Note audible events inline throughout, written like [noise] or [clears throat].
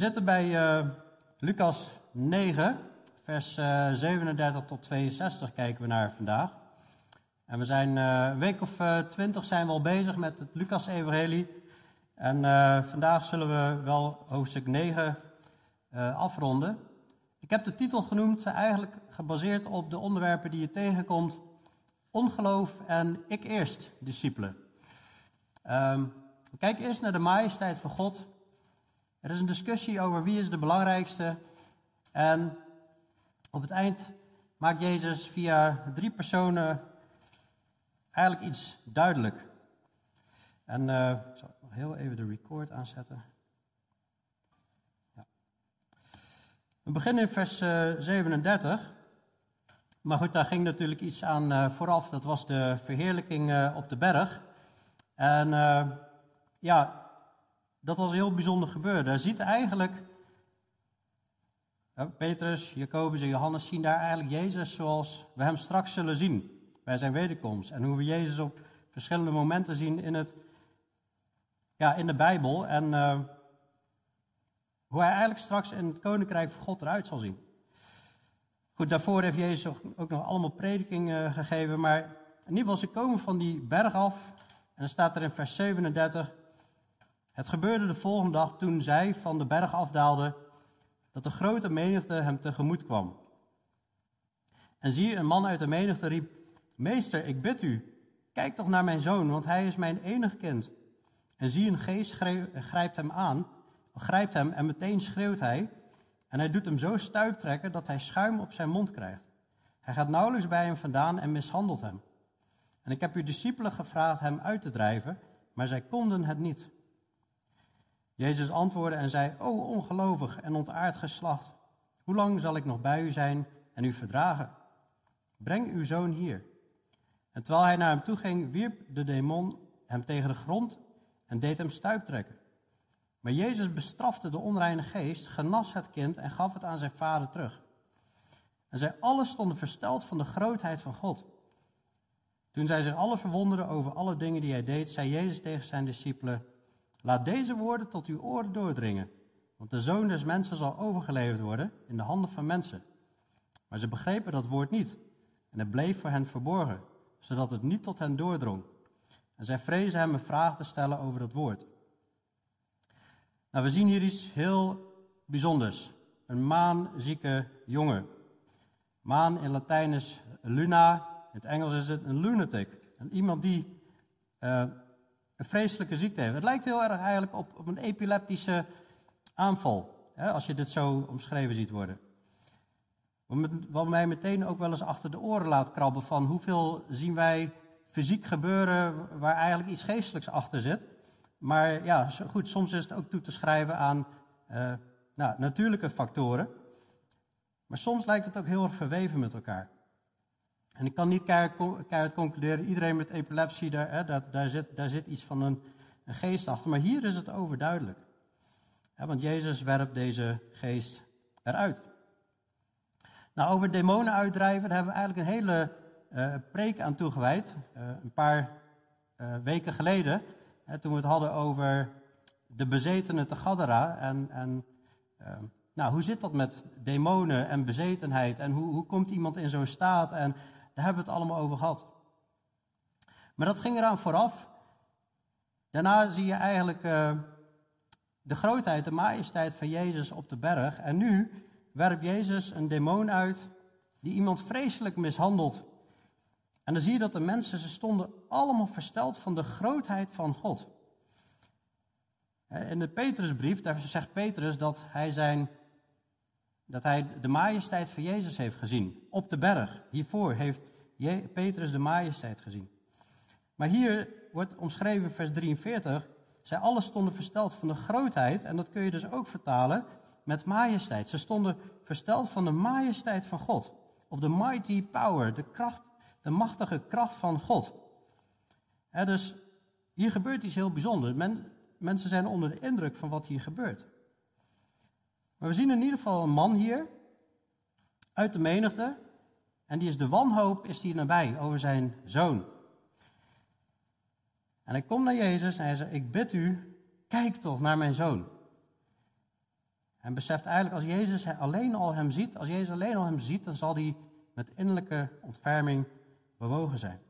zitten bij uh, Lucas 9, vers uh, eh, 37 tot 62 kijken we naar vandaag. En we zijn uh, een week of twintig zijn we al bezig met het Lucas-evangelie. En vandaag zullen we wel hoofdstuk 9 afronden. Ik heb de titel genoemd, eigenlijk gebaseerd op de onderwerpen die je tegenkomt. Ongeloof en ik eerst, discipelen. Um, we kijken eerst naar de majesteit van God. Er is een discussie over wie is de belangrijkste. En op het eind maakt Jezus via drie personen eigenlijk iets duidelijk. En uh, ik zal nog heel even de record aanzetten. Ja. We beginnen in vers uh, eh, 37. Maar goed, daar ging natuurlijk iets aan uh, vooraf. Dat was de verheerlijking op de berg. En ja, dat was heel bijzonder gebeurd. Daar ziet eigenlijk, Petrus, Jacobus en Johannes zien daar eigenlijk Jezus zoals we hem straks zullen zien bij zijn wederkomst. En hoe we Jezus op verschillende momenten zien in, het, ja, in de Bijbel. En uh, hoe hij eigenlijk straks in het koninkrijk van God eruit zal zien. Goed, daarvoor heeft Jezus ook nog allemaal predikingen gegeven. Maar in ieder geval, ze komen van die berg af. En dan staat er in vers 37. Het gebeurde de volgende dag toen zij van de berg afdaalden, dat de grote menigte hem tegemoet kwam. En zie, een man uit de menigte riep: Meester, ik bid u, kijk toch naar mijn zoon, want hij is mijn enig kind. En zie, een geest grijpt hem aan, grijpt hem en meteen schreeuwt hij. En hij doet hem zo stuiptrekken dat hij schuim op zijn mond krijgt. Hij gaat nauwelijks bij hem vandaan en mishandelt hem. En ik heb uw discipelen gevraagd hem uit te drijven, maar zij konden het niet. Jezus antwoordde en zei: O ongelovig en ontaard geslacht, hoe lang zal ik nog bij u zijn en u verdragen? Breng uw zoon hier. En terwijl hij naar hem toe ging, wierp de demon hem tegen de grond en deed hem stuiptrekken. Maar Jezus bestrafte de onreine geest, genas het kind en gaf het aan zijn vader terug. En zij allen stonden versteld van de grootheid van God. Toen zij zich alle verwonderden over alle dingen die hij deed, zei Jezus tegen zijn discipelen: Laat deze woorden tot uw oren doordringen, want de zoon des mensen zal overgeleverd worden in de handen van mensen. Maar ze begrepen dat woord niet en het bleef voor hen verborgen, zodat het niet tot hen doordrong. En zij vrezen hem een vraag te stellen over dat woord. Nou, we zien hier iets heel bijzonders. Een maanzieke jongen. Maan in Latijn is luna, in het Engels is het een lunatic. En iemand die uh, een vreselijke ziekte heeft. Het lijkt heel erg eigenlijk op, op een epileptische aanval, hè, als je dit zo omschreven ziet worden. Wat mij meteen ook wel eens achter de oren laat krabben van hoeveel zien wij fysiek gebeuren waar eigenlijk iets geestelijks achter zit. Maar ja, goed, soms is het ook toe te schrijven aan uh, nou, natuurlijke factoren. Maar soms lijkt het ook heel erg verweven met elkaar. En ik kan niet keihard, concluderen, iedereen met epilepsie, daar, hè, daar, daar, zit, daar zit iets van een, geest achter. Maar hier is het overduidelijk. want Jezus werpt deze geest eruit. Nou, over demonen uitdrijven, daar hebben we eigenlijk een hele uh, preek aan toegewijd. Uh, een paar uh, weken geleden, hè, toen we het hadden over de bezetene te Gadara. En, en nou, hoe zit dat met demonen en bezetenheid? En hoe, hoe komt iemand in zo'n staat? En daar hebben we het allemaal over gehad. Maar dat ging eraan vooraf. Daarna zie je eigenlijk uh, de grootheid, de majesteit van Jezus op de berg. En nu werpt Jezus een demon uit die iemand vreselijk mishandelt. En dan zie je dat de mensen, ze stonden allemaal versteld van de grootheid van God. In de Petrusbrief, daar zegt Petrus dat hij zijn dat hij de majesteit van Jezus heeft gezien. Op de berg. Hiervoor heeft Petrus de majesteit gezien. Maar hier wordt omschreven, vers 43. Zij alle stonden versteld van de grootheid. En dat kun je dus ook vertalen met majesteit. Ze stonden versteld van de majesteit van God. Of de mighty power, de kracht, de machtige kracht van God. dus hier gebeurt iets heel bijzonders. mensen zijn onder de indruk van wat hier gebeurt. Maar we zien in ieder geval een man hier uit de menigte. En die is de wanhoop is hier nabij over zijn zoon. En hij komt naar Jezus en hij zegt, ik bid u, kijk toch naar mijn zoon. En beseft eigenlijk, als Jezus alleen al hem ziet, als Jezus alleen al hem ziet, dan zal hij met innerlijke ontferming bewogen zijn.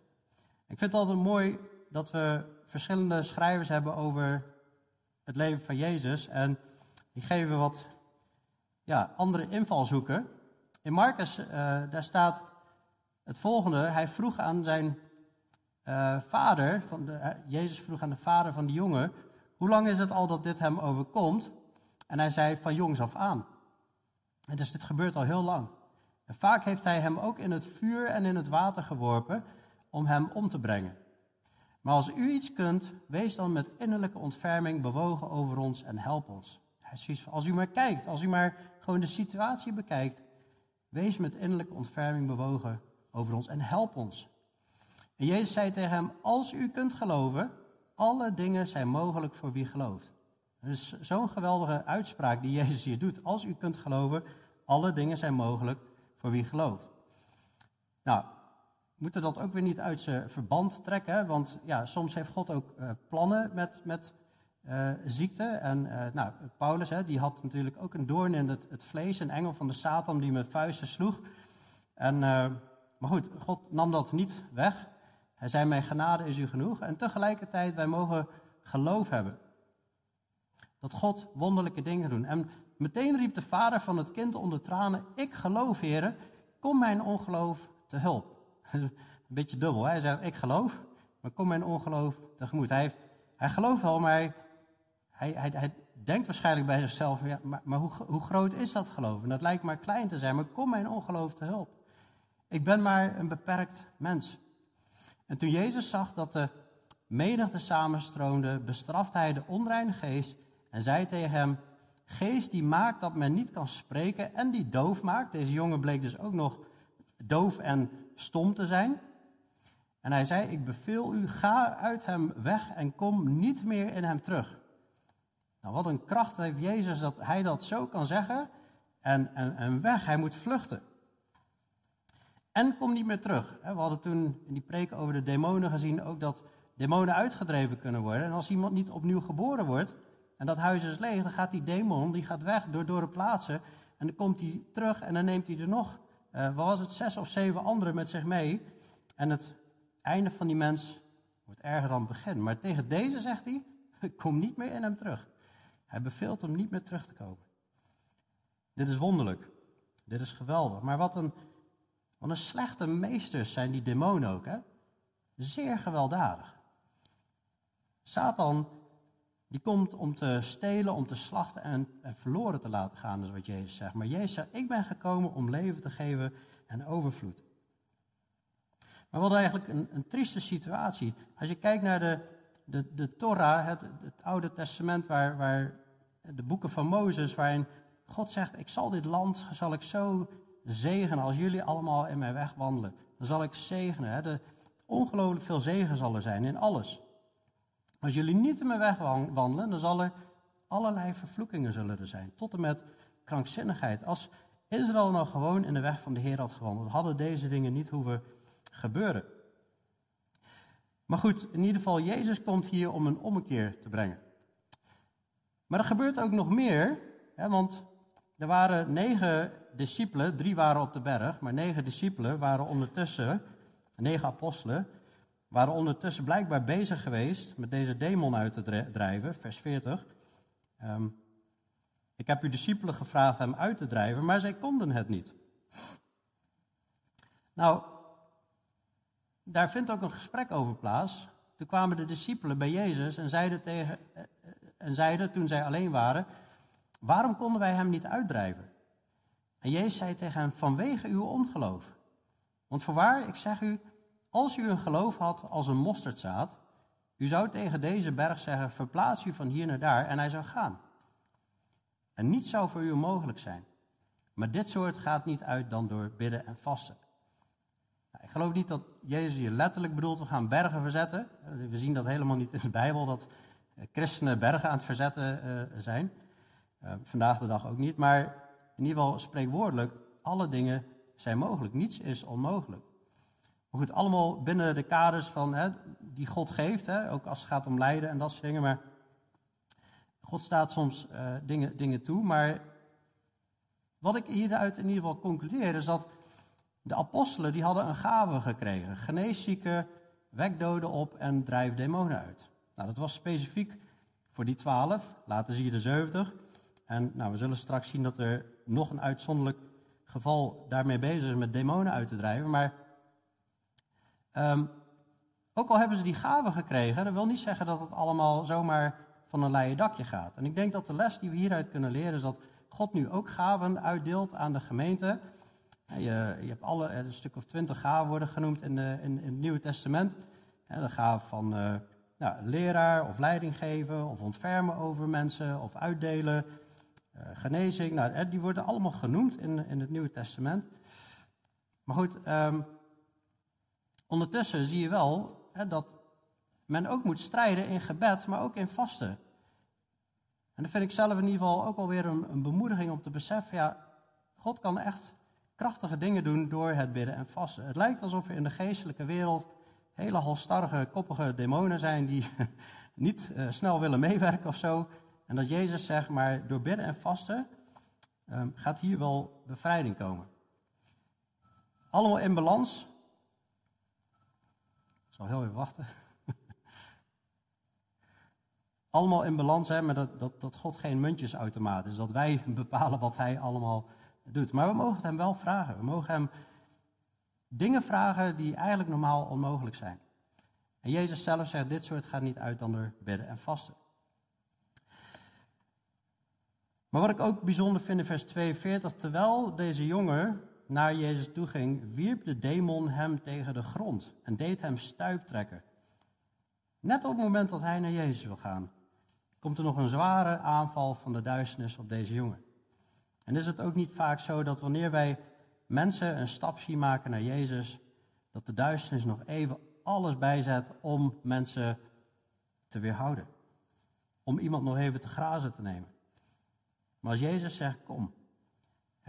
Ik vind het altijd mooi dat we verschillende schrijvers hebben over het leven van Jezus. En die geven wat ja, andere invalshoeken. In Marcus, uh, daar staat het volgende. Hij vroeg aan zijn uh, vader, van de, Jezus vroeg aan de vader van de jongen, hoe lang is het al dat dit hem overkomt? En hij zei van jongs af aan. En dus dit gebeurt al heel lang. En vaak heeft hij hem ook in het vuur en in het water geworpen om hem om te brengen. Maar als u iets kunt, wees dan met innerlijke ontferming bewogen over ons en help ons. Als u maar kijkt, als u maar gewoon de situatie bekijkt, wees met innerlijke ontferming bewogen over ons en help ons. En Jezus zei tegen hem, als u kunt geloven, alle dingen zijn mogelijk voor wie gelooft. Dus zo'n geweldige uitspraak die Jezus hier doet. Als u kunt geloven, alle dingen zijn mogelijk voor wie gelooft. Nou, we moeten dat ook weer niet uit zijn verband trekken, want ja, soms heeft God ook uh, plannen met, met uh, ziekte. En uh, nou, Paulus, hè, die had natuurlijk ook een doorn in het, het, vlees, een engel van de Satan die met vuisten sloeg. En, maar goed, God nam dat niet weg. Hij zei, mijn genade is u genoeg. En tegelijkertijd, wij mogen geloof hebben. Dat God wonderlijke dingen doet. En meteen riep de vader van het kind onder tranen, ik geloof, heren, kom mijn ongeloof te hulp. [laughs] Een beetje dubbel, hij zegt, ik geloof, maar kom mijn ongeloof tegemoet. Hij, hij gelooft wel, maar hij, hij, hij, denkt waarschijnlijk bij zichzelf, maar, maar hoe, hoe, groot is dat geloof? En dat lijkt maar klein te zijn, maar kom mijn ongeloof te hulp. Ik ben maar een beperkt mens. En toen Jezus zag dat de menigte samenstroomde, bestrafte hij de onreine geest en zei tegen hem, geest die maakt dat men niet kan spreken en die doof maakt. Deze jongen bleek dus ook nog doof en stom te zijn. En hij zei, ik beveel u, ga uit hem weg en kom niet meer in hem terug. Nou, wat een kracht heeft Jezus dat hij dat zo kan zeggen en, en, en weg, hij moet vluchten. En kom niet meer terug. We hadden toen in die preek over de demonen gezien ook dat demonen uitgedreven kunnen worden. En als iemand niet opnieuw geboren wordt en dat huis is leeg, dan gaat die demon die gaat weg door, door de plaatsen. En dan komt hij terug en dan neemt hij er nog, uh, wat was het, zes of zeven anderen met zich mee. En het einde van die mens wordt erger dan het begin. Maar tegen deze zegt hij, [laughs] kom niet meer in hem terug. Hij beveelt hem niet meer terug te komen. Dit is wonderlijk. Dit is geweldig. Maar wat een want een slechte meesters zijn die demonen ook, hè? Zeer gewelddadig. Satan, die komt om te stelen, om te slachten en, en verloren te laten gaan, is wat Jezus zegt. Maar Jezus zegt, ik ben gekomen om leven te geven en overvloed. Maar wat eigenlijk een, een trieste situatie. Als je kijkt naar de, de, de Torah, het, het Oude Testament, waar, waar de boeken van Mozes, waarin God zegt, ik zal dit land, zal ik zo zegenen. Als jullie allemaal in mijn weg wandelen, dan zal ik zegenen. Hè? De, ongelooflijk veel zegen zal er zijn in alles. Als jullie niet in mijn weg wandelen, dan zal er allerlei vervloekingen zullen er zijn. Tot en met krankzinnigheid. Als Israël nou gewoon in de weg van de Heer had gewandeld, hadden deze dingen niet hoeven gebeuren. Maar goed, in ieder geval, Jezus komt hier om een ommekeer te brengen. Maar er gebeurt ook nog meer, hè, want er waren negen discipelen, drie waren op de berg, maar negen discipelen waren ondertussen, negen apostelen, waren ondertussen blijkbaar bezig geweest met deze demon uit te drijven, vers 40. Ehm, ik heb uw discipelen gevraagd hem uit te drijven, maar zij konden het niet. Nou, daar vindt ook een gesprek over plaats. Toen kwamen de discipelen bij Jezus en zeiden, tegen, eh, eh, en zeiden toen zij alleen waren, waarom konden wij hem niet uitdrijven? En Jezus zei tegen hem, vanwege uw ongeloof. Want voorwaar, ik zeg u, als u een geloof had als een mosterdzaad, u zou tegen deze berg zeggen, verplaats u van hier naar daar, en hij zou gaan. En niets zou voor u onmogelijk zijn. Maar dit soort gaat niet uit dan door bidden en vasten. Nou, ik geloof niet dat Jezus hier letterlijk bedoelt, we gaan bergen verzetten. We zien dat helemaal niet in de Bijbel, dat eh, christenen bergen aan het verzetten uh, zijn. Uh, vandaag de dag ook niet. Maar in ieder geval spreekwoordelijk, alle dingen zijn mogelijk. Niets is onmogelijk. Maar goed, allemaal binnen de kaders van, hè, die God geeft, hè, ook als het gaat om lijden en dat soort dingen. Maar God staat soms uh, dingen, dingen toe, maar wat ik hieruit in ieder geval concludeer is dat de apostelen die hadden een gave gekregen. Genees zieken, wek doden op en drijf demonen uit. Nou, dat was specifiek voor die twaalf. Later zie je de zeventig. En nou, we zullen straks zien dat er nog een uitzonderlijk geval daarmee bezig is met demonen uit te drijven. Maar um, ook al hebben ze die gave gekregen, dat wil niet zeggen dat het allemaal zomaar van een leien dakje gaat. En ik denk dat de les die we hieruit kunnen leren is dat God nu ook gaven uitdeelt aan de gemeente. Je, je hebt alle, een stuk of twintig gaven worden genoemd in, de, in, het Nieuwe Testament. De gave van uh, nou, leraar of leiding geven of ontfermen over mensen of uitdelen. Uh, genezing, nou, die worden allemaal genoemd in, in het Nieuwe Testament. Maar goed, um, ondertussen zie je wel hè, dat men ook moet strijden in gebed, maar ook in vasten. En dat vind ik zelf in ieder geval ook alweer een, een bemoediging om te beseffen, ja, God kan echt krachtige dingen doen door het bidden en vasten. Het lijkt alsof er in de geestelijke wereld hele halstarrige, koppige demonen zijn die [laughs] niet uh, snel willen meewerken of zo. En dat Jezus zegt, maar door bidden en vasten um, gaat hier wel bevrijding komen. Allemaal in balans, zal heel even wachten. [laughs] allemaal in balans, hè, maar dat, dat, dat God geen muntjesautomaat is. Dat wij [laughs] bepalen wat hij allemaal doet. Maar we mogen het hem wel vragen. We mogen hem dingen vragen die eigenlijk normaal onmogelijk zijn. En Jezus zelf zegt, dit soort gaat niet uit dan door bidden en vasten. Maar wat ik ook bijzonder vind in vers 42, terwijl deze jongen naar Jezus toe ging, wierp de demon hem tegen de grond en deed hem stuiptrekken. Net op het moment dat hij naar Jezus wil gaan, komt er nog een zware aanval van de duisternis op deze jongen. En is het ook niet vaak zo dat wanneer wij mensen een stap zien maken naar Jezus, dat de duisternis nog even alles bijzet om mensen te weerhouden. Om iemand nog even te grazen te nemen. Maar als Jezus zegt, kom,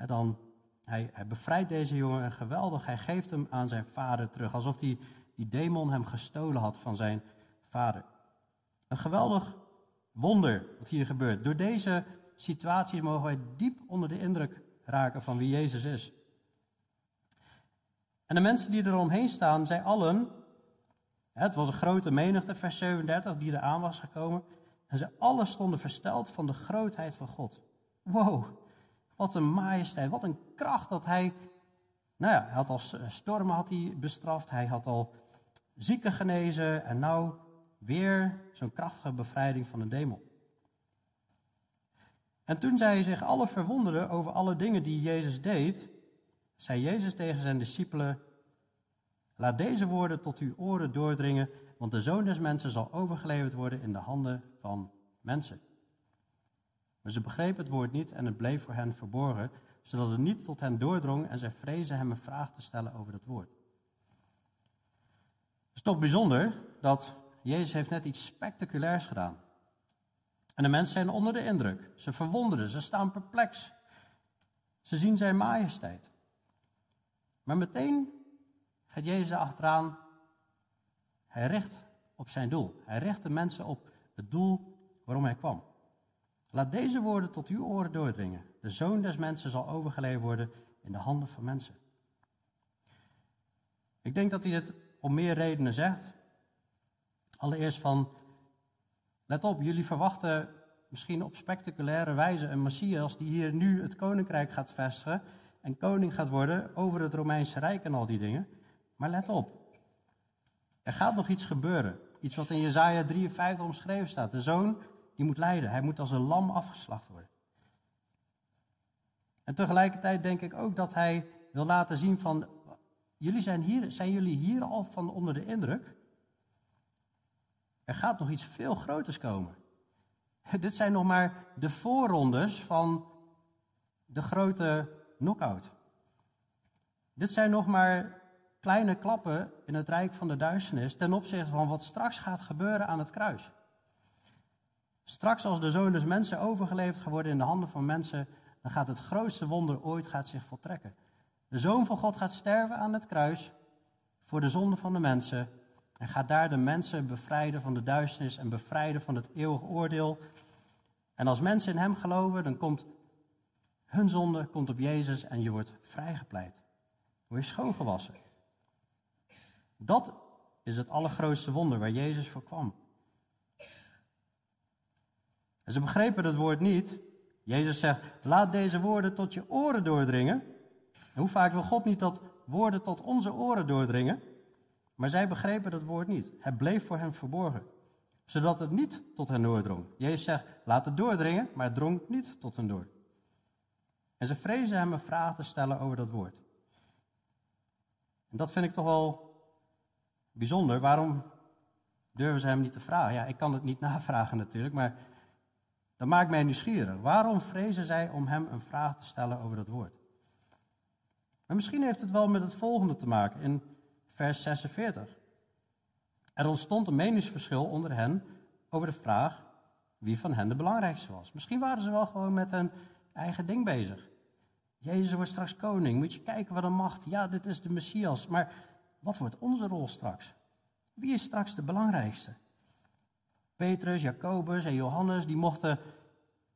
dan hij, hij bevrijdt deze jongen en geweldig. Hij geeft hem aan zijn vader terug. Alsof die, die demon hem gestolen had van zijn vader. Een geweldig wonder wat hier gebeurt. Door deze situaties mogen wij diep onder de indruk raken van wie Jezus is. En de mensen die er omheen staan, zij allen, het was een grote menigte, vers 37, die eraan was gekomen. En ze allen stonden versteld van de grootheid van God. Wow, wat een majesteit, wat een kracht dat hij. Nou ja, hij had al stormen had hij bestraft, hij had al zieken genezen en nou weer zo'n krachtige bevrijding van een demon. En toen zij zich alle verwonderden over alle dingen die Jezus deed, zei Jezus tegen zijn discipelen: Laat deze woorden tot uw oren doordringen, want de zoon des mensen zal overgeleverd worden in de handen van mensen. Maar ze begrepen het woord niet en het bleef voor hen verborgen, zodat het niet tot hen doordrong en zij vrezen hem een vraag te stellen over dat woord. Het is toch bijzonder dat Jezus heeft net iets spectaculairs gedaan. En de mensen zijn onder de indruk. Ze verwonderen, ze staan perplex. Ze zien zijn majesteit. Maar meteen gaat Jezus achteraan. Hij richt op zijn doel. Hij richt de mensen op het doel waarom hij kwam. Laat deze woorden tot uw oren doordringen. De zoon des mensen zal overgeleverd worden in de handen van mensen. Ik denk dat hij dit om meer redenen zegt. Allereerst van, let op, jullie verwachten misschien op spectaculaire wijze een Messias die hier nu het koninkrijk gaat vestigen en koning gaat worden over het Romeinse Rijk en al die dingen. Maar let op, er gaat nog iets gebeuren. Iets wat in Jezaja 53 omschreven staat. De zoon die moet lijden. Hij moet als een lam afgeslacht worden. En tegelijkertijd denk ik ook dat hij wil laten zien van, jullie zijn, hier, zijn jullie hier al van onder de indruk? Er gaat nog iets veel groters komen. [laughs] Dit zijn nog maar de voorrondes van de grote knockout. Dit zijn nog maar kleine klappen in het rijk van de duisternis ten opzichte van wat straks gaat gebeuren aan het kruis. Straks als de zoon des mensen overgeleverd geworden in de handen van mensen, dan gaat het grootste wonder ooit gaat zich voltrekken. De zoon van God gaat sterven aan het kruis voor de zonde van de mensen en gaat daar de mensen bevrijden van de duisternis en bevrijden van het eeuwige oordeel. En als mensen in hem geloven, dan komt Hun zonde komt op Jezus en je wordt vrijgepleit. Word je schoongewassen. Dat is het allergrootste wonder waar Jezus voor kwam. En ze begrepen het woord niet. Jezus zegt, laat deze woorden tot je oren doordringen. En hoe vaak wil God niet dat woorden tot onze oren doordringen? Maar zij begrepen dat woord niet. Het bleef voor hen verborgen, zodat het niet tot hen doordrong. Jezus zegt, laat het doordringen, maar het drong niet tot hen door. En ze vrezen hem een vraag te stellen over dat woord. En dat vind ik toch wel bijzonder. Waarom durven ze hem niet te vragen? Ja, ik kan het niet [laughs] navragen natuurlijk, maar dat maakt mij nieuwsgierig. Waarom vrezen zij om hem een vraag te stellen over dat woord? Maar misschien heeft het wel met het volgende te maken in vers 46. Er ontstond een meningsverschil onder hen over de vraag wie van hen de belangrijkste was. Misschien waren ze wel gewoon met hun eigen ding bezig. Jezus wordt straks koning. Moet je kijken wat een macht. Ja, dit is de Messias. Maar wat wordt onze rol straks? Wie is straks de belangrijkste? Petrus, Jacobus en Johannes, die mochten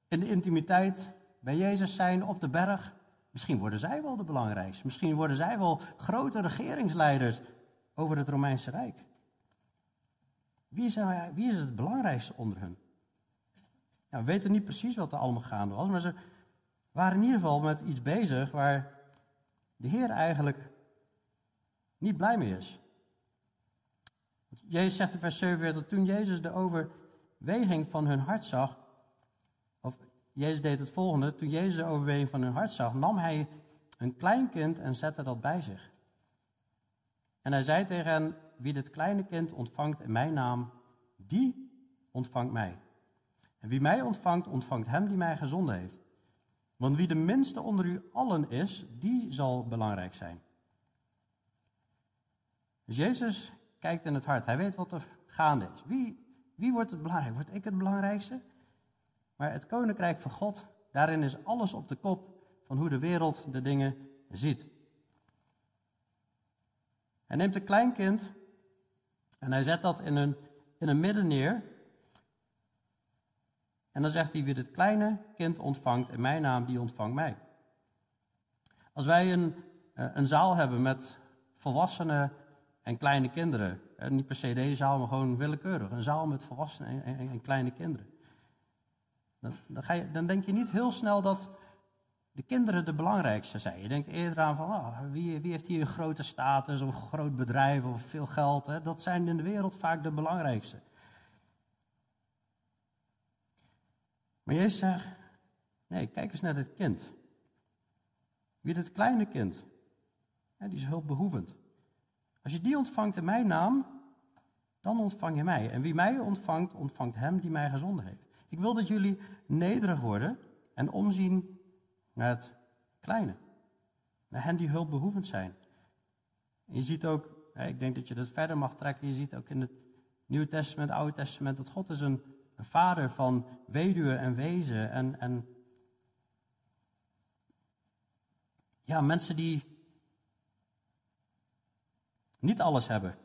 in de intimiteit bij Jezus zijn op de berg. Misschien worden zij wel de belangrijkste. Misschien worden zij wel grote regeringsleiders over het Romeinse Rijk. Wie is, wie is het belangrijkste onder? Ja, we weten niet precies wat er allemaal gaande was, maar ze waren in ieder geval met iets bezig waar de Heer eigenlijk niet blij mee is. Jezus zegt in vers 47, toen Jezus de overweging van hun hart zag, of Jezus deed het volgende, toen Jezus de overweging van hun hart zag, nam hij een klein kind en zette dat bij zich. En hij zei tegen hen, wie dit kleine kind ontvangt in mijn naam, die ontvangt mij. En wie mij ontvangt, ontvangt hem die mij gezonden heeft. Want wie de minste onder u allen is, die zal belangrijk zijn. Dus Jezus kijkt in het hart. Hij weet wat er gaande is. Wie, wie wordt het belangrijk? Word ik het belangrijkste? Maar het koninkrijk van God, daarin is alles op de kop van hoe de wereld de dingen ziet. Hij neemt een klein kind en hij zet dat in een, in een midden neer. En dan zegt hij, wie dit kleine kind ontvangt in mijn naam, die ontvangt mij. Als wij een, eh, een zaal hebben met volwassenen en kleine kinderen. En niet per se deze zaal, maar gewoon willekeurig. Een zaal met volwassenen en, en, kleine kinderen. Dan, dan, ga je, dan, denk je niet heel snel dat de kinderen de belangrijkste zijn. Je denkt eerder aan van, oh, wie, wie, heeft hier een grote status of een groot bedrijf of veel geld. Hè? Dat zijn in de wereld vaak de belangrijkste. Maar Jezus zegt, nee, kijk eens naar dit kind. Wie dit kleine kind, die is hulpbehoevend. Als je die ontvangt in mijn naam, dan ontvang je mij. En wie mij ontvangt, ontvangt hem die mij gezonden heeft. Ik wil dat jullie nederig worden en omzien naar het kleine. Naar hen die hulpbehoevend zijn. Je ziet ook, ik denk dat je dat verder mag trekken, je ziet ook in het Nieuwe Testament, Oude Testament, dat God is een, een vader van weduwen en wezen. En, en ja, mensen die niet alles hebben.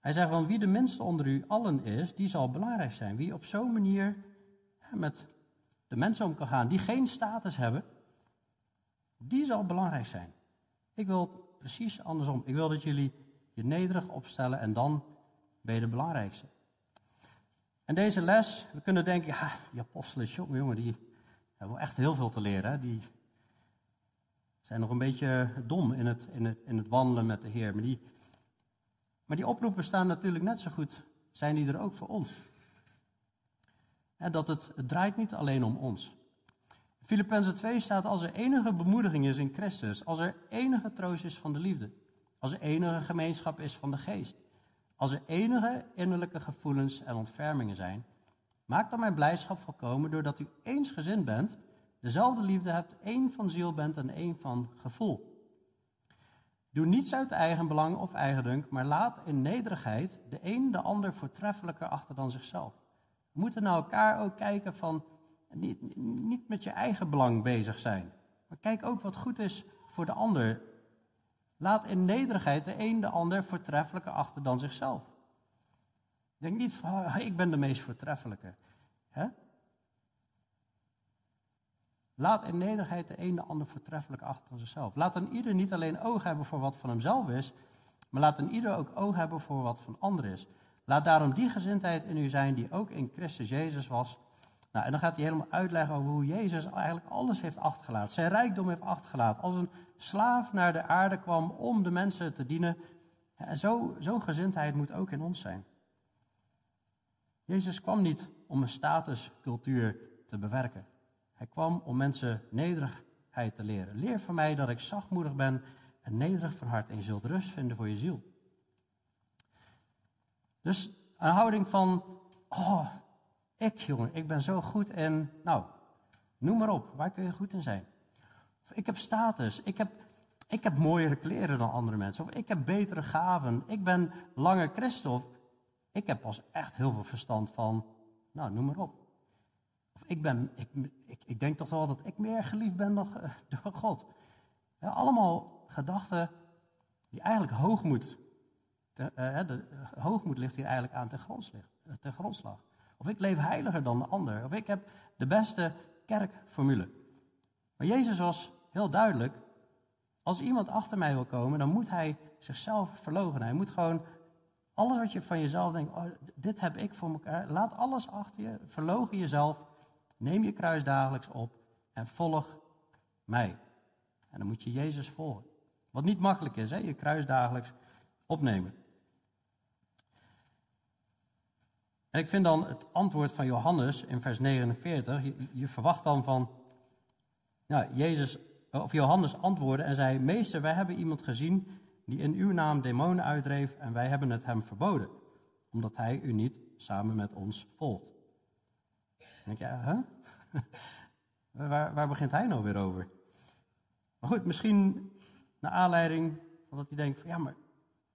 Hij zegt van wie de minste onder u allen is, die zal belangrijk zijn. Wie op zo'n manier met de mensen om kan gaan die geen status hebben, die zal belangrijk zijn. Ik wil het precies andersom. Ik wil dat jullie je nederig opstellen en dan ben je de belangrijkste. En deze les, we kunnen denken, ja, die apostelen, jongen, die hebben echt heel veel te leren. Hè? Die zijn nog een beetje dom in het, in het, het wandelen met de Heer. Maar die, oproepen staan natuurlijk net zo goed, zijn die er ook voor ons. dat het, het draait niet alleen om ons. Filippenzen 2 staat, als er enige bemoediging is in Christus, als er enige troost is van de liefde, als er enige gemeenschap is van de geest, als er enige innerlijke gevoelens en ontfermingen zijn, maak dan mijn blijdschap volkomen doordat u eensgezind bent dezelfde liefde hebt, één van ziel bent en één van gevoel. Doe niets uit eigen belang of eigendunk, maar laat in nederigheid de een de ander voortreffelijker achter dan zichzelf. We moeten naar elkaar ook kijken van niet, niet met je eigen belang bezig zijn, maar kijk ook wat goed is voor de ander. Laat in nederigheid de een de ander voortreffelijker achter dan zichzelf. Denk niet van, oh, ik ben de meest voortreffelijke. Laat in nederigheid de een de ander voortreffelijk achter zichzelf. Laat een ieder niet alleen oog hebben voor wat van hemzelf is, maar laat een ieder ook oog hebben voor wat van ander is. Laat daarom die gezindheid in u zijn die ook in Christus Jezus was. Nou, en dan gaat hij helemaal uitleggen over hoe Jezus eigenlijk alles heeft achtergelaten. Zijn rijkdom heeft achtergelaten. Als een slaaf naar de aarde kwam om de mensen te dienen. En zo, zo'n gezindheid moet ook in ons zijn. Jezus kwam niet om een statuscultuur te bewerken. Hij kwam om mensen nederigheid te leren. Leer van mij dat ik zachtmoedig ben en nederig van hart en je zult rust vinden voor je ziel. Dus een houding van, oh, ik jongen, ik ben zo goed en, nou, noem maar op, waar kun je goed in zijn? Of ik heb status, ik heb, ik heb mooiere kleren dan andere mensen, of ik heb betere gaven, ik ben langer christen, of ik heb pas echt heel veel verstand van, nou, noem maar op. Of ik, ben, ik, ik, ik denk toch wel dat ik meer geliefd ben dan, [laughs] door God. Allemaal gedachten die eigenlijk hoogmoed, te, uh, de, hoogmoed ligt hier eigenlijk aan ten, eh, ten grondslag. Of ik leef heiliger dan de ander. Of ik heb de beste kerkformule. Maar Jezus was heel duidelijk. Als iemand achter mij wil komen, dan moet hij zichzelf verloochenen. Hij moet gewoon alles wat je van jezelf denkt, oh, dit heb ik voor elkaar. Laat alles achter je, verlogen jezelf, neem je kruis dagelijks op en volg mij. En dan moet je Jezus volgen. Wat niet makkelijk is, hè? je kruis dagelijks opnemen. En ik vind dan het antwoord van Johannes in vers 49, je, verwacht dan van, nou, Jezus, of Johannes antwoordde en zei, meester, wij hebben iemand gezien die in uw naam demonen uitdreef en wij hebben het hem verboden, omdat hij u niet samen met ons volgt. Denk je, [laughs] waar, waar begint hij nou weer over? Maar goed, misschien naar aanleiding van dat hij denkt van ja, maar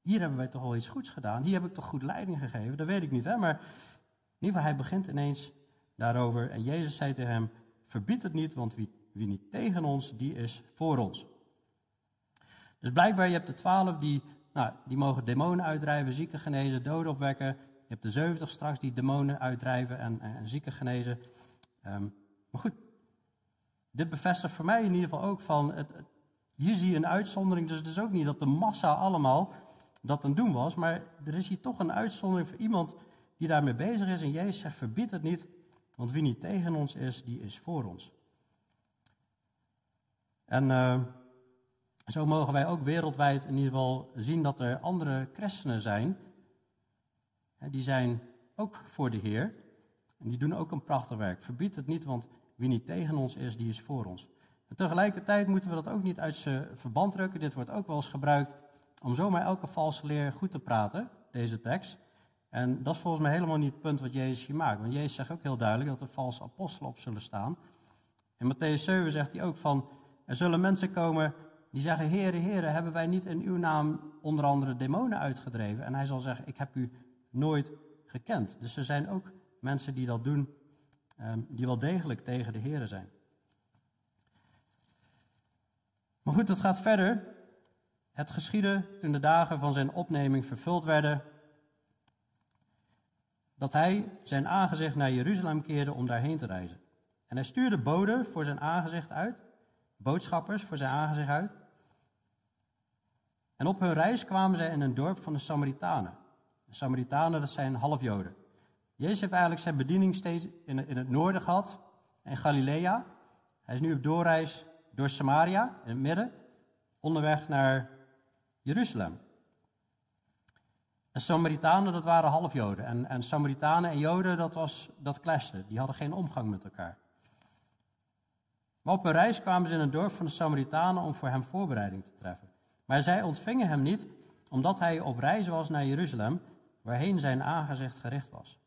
hier hebben wij toch al iets goeds gedaan. Hier heb ik toch goed leiding gegeven. Dat weet ik niet, hè. Maar in ieder geval, hij begint ineens daarover. En Jezus zei tegen hem, verbied het niet, want wie, wie niet tegen ons, die is voor ons. Dus blijkbaar, je hebt de twaalf die, nou, die mogen demonen uitdrijven, zieken genezen, doden opwekken. Je hebt de zeventig straks die demonen uitdrijven en, en, zieken genezen. Ehm, maar goed, dit bevestigt voor mij in ieder geval ook van, het, hier zie een uitzondering, dus het is ook niet dat de massa allemaal dat aan doen was, maar er is hier toch een uitzondering voor iemand die daarmee bezig is. En Jezus zegt, verbied het niet, want wie niet tegen ons is, die is voor ons. En uh, zo mogen wij ook wereldwijd in ieder geval zien dat er andere christenen zijn. Die zijn ook voor de Heer. En die doen ook een prachtig werk. Verbied het niet, want wie niet tegen ons is, die is voor ons. En tegelijkertijd moeten we dat ook niet uit zijn verband drukken. Dit wordt ook wel eens gebruikt om zomaar elke valse leer goed te praten, deze tekst. En dat is volgens mij helemaal niet het punt wat Jezus hier maakt. Want Jezus zegt ook heel duidelijk dat er valse apostelen op zullen staan. In Matthäus 7 zegt hij ook van, er zullen mensen komen die zeggen, Heere, Heere, hebben wij niet in uw naam onder andere demonen uitgedreven? En hij zal zeggen, ik heb u nooit gekend. Dus er zijn ook mensen die dat doen, ehm, die wel degelijk tegen de Heere zijn. Maar goed, het gaat verder. Het geschiedde toen de dagen van zijn opneming vervuld werden, dat hij zijn aangezicht naar Jeruzalem keerde om daarheen te reizen. En hij stuurde boden voor zijn aangezicht uit, boodschappers voor zijn aangezicht uit. En op hun reis kwamen zij in een dorp van de Samaritanen. De Samaritanen, dat zijn halfjoden. Jezus heeft eigenlijk zijn bediening steeds in, het noorden gehad, in Galilea. Hij is nu op doorreis door Samaria, in het midden, onderweg naar Jeruzalem. En Samaritanen, dat waren halfjoden. En, en Samaritanen en Joden, dat, was, dat clashte. Die hadden geen omgang met elkaar. Maar op een reis kwamen ze in een dorp van de Samaritanen om voor hem voorbereiding te treffen. Maar zij ontvingen hem niet, omdat hij op reis was naar Jeruzalem, waarheen zijn aangezicht gericht was.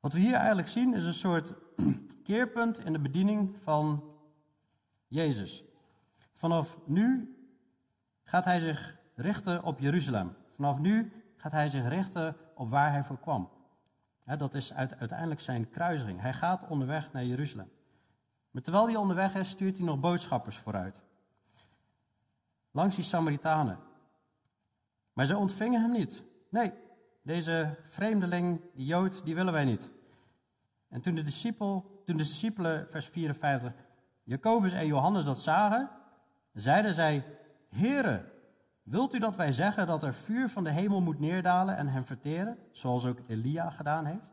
Wat we hier eigenlijk zien is een soort [clears throat] keerpunt in de bediening van Jezus. Vanaf nu gaat hij zich richten op Jeruzalem. Vanaf nu gaat hij zich richten op waar hij voor kwam. dat is uiteindelijk zijn kruising. Hij gaat onderweg naar Jeruzalem. Maar terwijl hij onderweg is, stuurt hij nog boodschappers vooruit. Langs die Samaritanen. Maar ze ontvingen hem niet. Nee, deze vreemdeling, die Jood, die willen wij niet. En toen de, discipel, toen de discipelen, vers 54, Jacobus en Johannes dat zagen, zeiden zij: Heere, wilt u dat wij zeggen dat er vuur van de hemel moet neerdalen en hem verteren, zoals ook Elia gedaan heeft?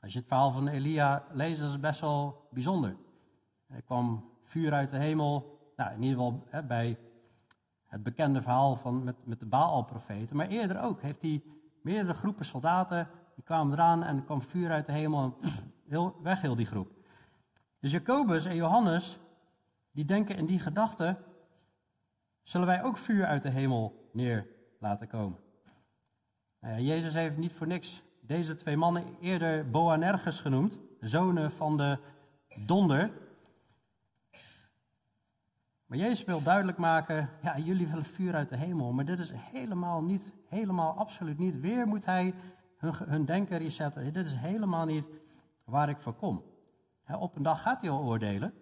Als je het verhaal van Elia leest, dat is best wel bijzonder. Er kwam vuur uit de hemel, nou, in ieder geval hè, bij het bekende verhaal van, met, met de Baal-profeten. Maar eerder ook heeft hij meerdere groepen soldaten, die kwamen eraan en er kwam vuur uit de hemel en heel, weg heel die groep. Dus Jacobus en Johannes, die denken in die gedachte, zullen wij ook vuur uit de hemel neer laten komen? Nou Jezus heeft niet voor niks deze twee mannen eerder Boanerges genoemd, zonen van de donder. Maar Jezus wil duidelijk maken, ja, jullie willen vuur uit de hemel, maar dit is helemaal niet, helemaal absoluut niet. Weer moet hij hun, hun denken resetten. Dit is helemaal niet waar ik voor kom. op een dag gaat hij al oordelen.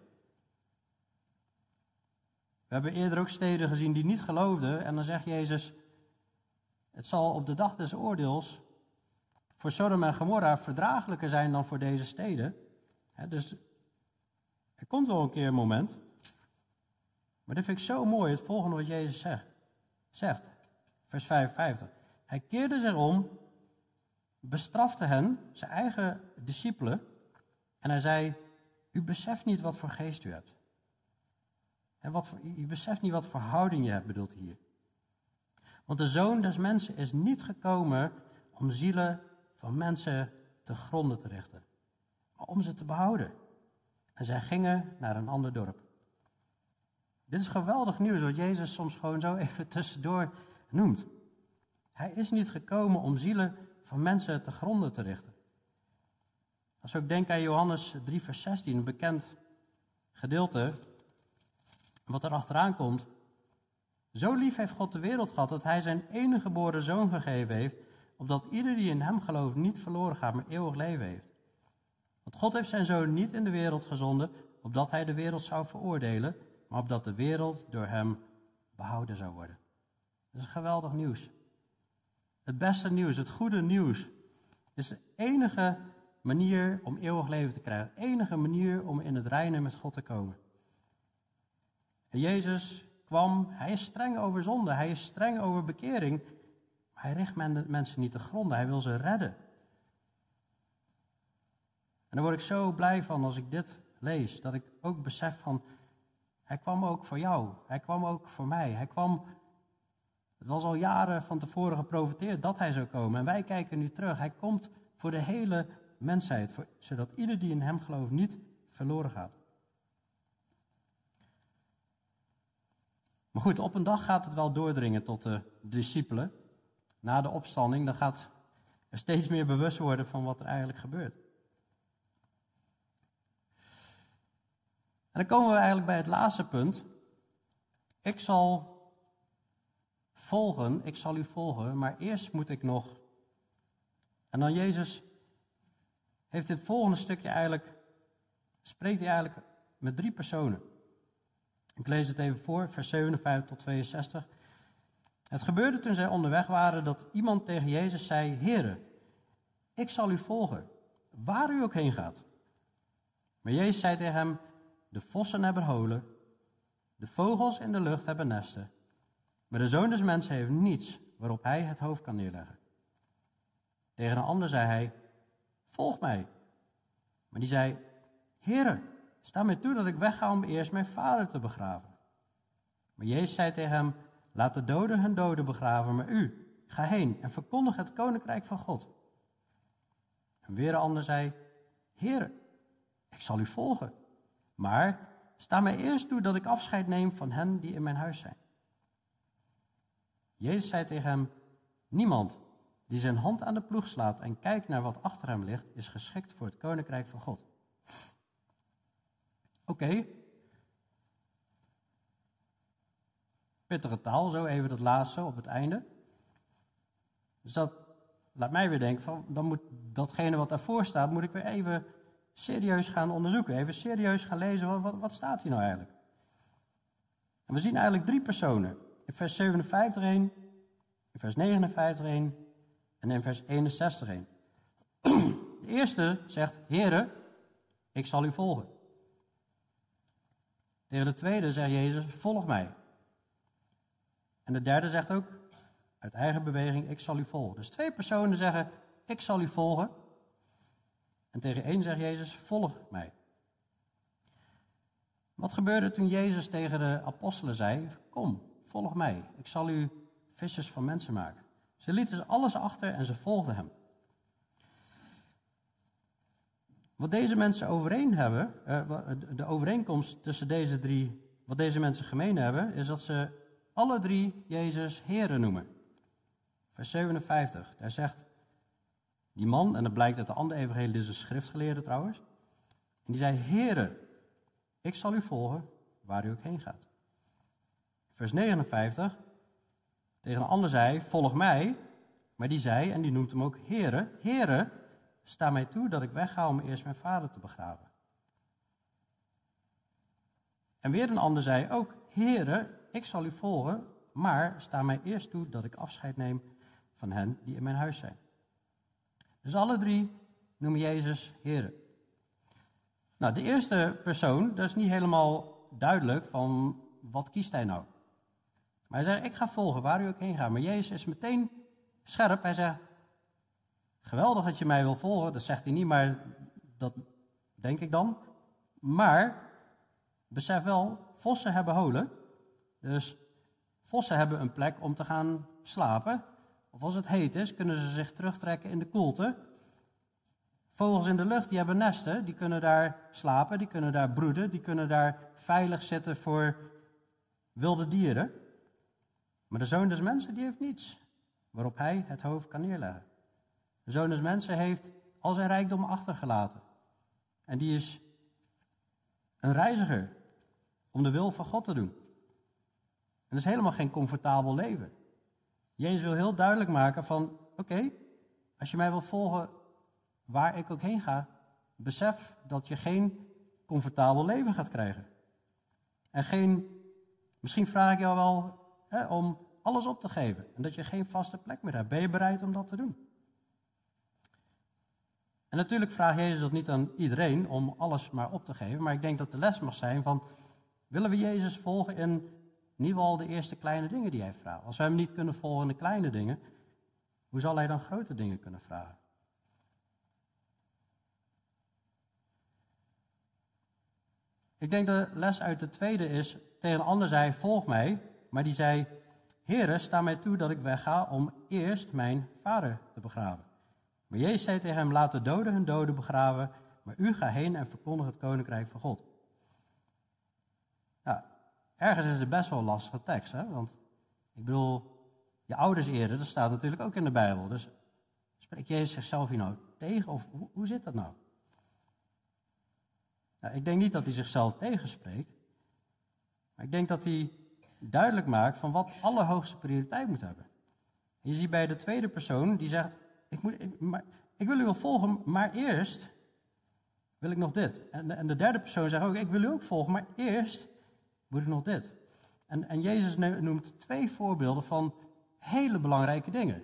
We hebben eerder ook steden gezien die niet geloofden en dan zegt Jezus, het zal op de dag des oordeels voor Sodom en Gomorra verdraaglijker zijn dan voor deze steden. dus er komt wel een keer een moment maar dit vind ik zo mooi, het volgende wat Jezus zegt. zegt vers 55. Hij keerde zich om, bestrafte hen, zijn eigen discipelen, en hij zei, u beseft niet wat voor geest u hebt. En wat voor, u beseft niet wat voor houding je hebt, bedoelt hier. Want de zoon des mensen is niet gekomen om zielen van mensen te gronden te richten, maar om ze te behouden. En zij gingen naar een ander dorp. Dit is geweldig nieuws, wat Jezus soms gewoon zo even [laughs] tussendoor noemt. Hij is niet gekomen om zielen van mensen te gronden te richten. Als we ook aan Johannes 3, vers 16, een bekend gedeelte, wat er achteraan komt. Zo lief heeft God de wereld gehad dat hij zijn enige geboren zoon gegeven heeft, opdat ieder die in hem gelooft niet verloren gaat, maar eeuwig leven heeft. Want God heeft zijn zoon niet in de wereld gezonden, opdat hij de wereld zou veroordelen, maar opdat de wereld door hem behouden zou worden. Dat is geweldig nieuws. Het beste nieuws, het goede nieuws, is de enige manier om eeuwig leven te krijgen. De enige manier om in het reinen met God te komen. En Jezus kwam, hij is streng over zonde, hij is streng over bekering, maar hij richt mensen niet te gronden, hij wil ze redden. En daar word ik zo blij van als ik dit lees, dat ik ook besef van, hij kwam ook voor jou. Hij kwam ook voor mij. Hij kwam. Het was al jaren van tevoren geprofiteerd dat hij zou komen. En wij kijken nu terug. Hij komt voor de hele mensheid. Zodat ieder die in hem gelooft niet verloren gaat. Maar goed, op een dag gaat het wel doordringen tot de discipelen. Na de opstanding, dan gaat er steeds meer bewust worden van wat er eigenlijk gebeurt. Dan komen we eigenlijk bij het laatste punt. Ik zal volgen, ik zal u volgen, maar eerst moet ik nog. En dan Jezus heeft dit volgende stukje eigenlijk, spreekt hij eigenlijk met drie personen. Ik lees het even voor, vers 57 tot 62. Het gebeurde toen zij onderweg waren dat iemand tegen Jezus zei: Heere, ik zal u volgen, waar u ook heen gaat. Maar Jezus zei tegen hem: de vossen hebben holen, de vogels in de lucht hebben nesten, maar de zoon des mensen heeft niets waarop hij het hoofd kan neerleggen. Tegen een ander zei hij, volg mij. Maar die zei, Heere, sta mij toe dat ik wegga om eerst mijn vader te begraven. Maar Jezus zei tegen hem, laat de doden hun doden begraven, maar u, ga heen en verkondig het koninkrijk van God. En weer een ander zei, Heere, ik zal u volgen. Maar sta mij eerst toe dat ik afscheid neem van hen die in mijn huis zijn. Jezus zei tegen hem: Niemand die zijn hand aan de ploeg slaat en kijkt naar wat achter hem ligt, is geschikt voor het koninkrijk van God. Oké. Pittige taal, zo even dat laatste op het einde. Dus dat laat mij weer denken: van, dan moet datgene wat daarvoor staat, moet ik weer even serieus gaan onderzoeken. Even serieus gaan lezen, wat, wat, staat hier nou eigenlijk? En we zien eigenlijk drie personen. In vers 57 1, in vers 59 1 en in vers 61 1. De eerste zegt, Heere, ik zal u volgen. Tegen de tweede zegt Jezus, volg mij. En de derde zegt ook, uit eigen beweging, ik zal u volgen. Dus twee personen zeggen, ik zal u volgen. En tegen één zegt Jezus, volg mij. Wat gebeurde toen Jezus tegen de apostelen zei, kom, volg mij, ik zal u vissers van mensen maken. Ze lieten alles achter en ze volgden hem. Wat deze mensen overeen hebben, eh, de overeenkomst tussen deze drie, wat deze mensen gemeen hebben, is dat ze alle drie Jezus Heren noemen. Vers 57, daar zegt die man, en dat blijkt uit de andere evangelie, dit is een schriftgeleerde trouwens, en die zei, Heren, ik zal u volgen waar u ook heen gaat. Vers 59, tegen een ander zei, volg mij, maar die zei, en die noemt hem ook Heren, Heren, sta mij toe dat ik wegga om eerst mijn vader te begraven. En weer een ander zei ook, Heren, ik zal u volgen, maar sta mij eerst toe dat ik afscheid neem van hen die in mijn huis zijn. Dus alle drie noemen Jezus Heren. Nou, de eerste persoon, dat is niet helemaal duidelijk van wat kiest hij nou. Maar hij zegt, ik ga volgen waar u ook heen gaat. Maar Jezus is meteen scherp. Hij zegt, geweldig dat je mij wil volgen. Dat zegt hij niet, maar dat denk ik dan. Maar besef wel, vossen hebben holen. Dus vossen hebben een plek om te gaan slapen. Of als het heet is, kunnen ze zich terugtrekken in de koelte. Vogels in de lucht, die hebben nesten, die kunnen daar slapen, die kunnen daar broeden, die kunnen daar veilig zitten voor wilde dieren. Maar de zoon des mensen, die heeft niets waarop hij het hoofd kan neerleggen. De zoon des mensen heeft al zijn rijkdom achtergelaten. En die is een reiziger om de wil van God te doen. En dat is helemaal geen comfortabel leven. Jezus wil heel duidelijk maken van, oké, als je mij wil volgen waar ik ook heen ga, besef dat je geen comfortabel leven gaat krijgen. En geen, misschien vraag ik jou wel hè, om alles op te geven en dat je geen vaste plek meer hebt. Ben je bereid om dat te doen? En natuurlijk vraagt Jezus dat niet aan iedereen om alles maar op te geven, maar ik denk dat de les mag zijn van, willen we Jezus volgen in, in ieder geval de eerste kleine dingen die hij vraagt? Als we hem niet kunnen volgen in de kleine dingen, hoe zal hij dan grote dingen kunnen vragen? Ik denk de les uit de tweede is, tegen een ander zei, volg mij, maar die zei, Heere, sta mij toe dat ik wegga om eerst mijn vader te begraven. Maar Jezus zei tegen hem, laat de doden hun doden begraven, maar u ga heen en verkondig het koninkrijk van God. Ergens is het best wel een lastige tekst, hè? want ik bedoel, je ouders eerder, dat staat natuurlijk ook in de Bijbel. Dus spreekt Jezus zichzelf hier nou tegen of hoe, hoe zit dat nou? Nou, ik denk niet dat hij zichzelf tegenspreekt. Maar ik denk dat hij duidelijk maakt van wat allerhoogste prioriteit moet hebben. je ziet bij de tweede persoon die zegt: Ik, moet, ik wil u wel volgen, maar eerst wil ik nog dit. En, en, de derde persoon zegt ook: Ik wil u ook volgen, maar eerst ik nog dit. En, en Jezus noemt twee voorbeelden van hele belangrijke dingen.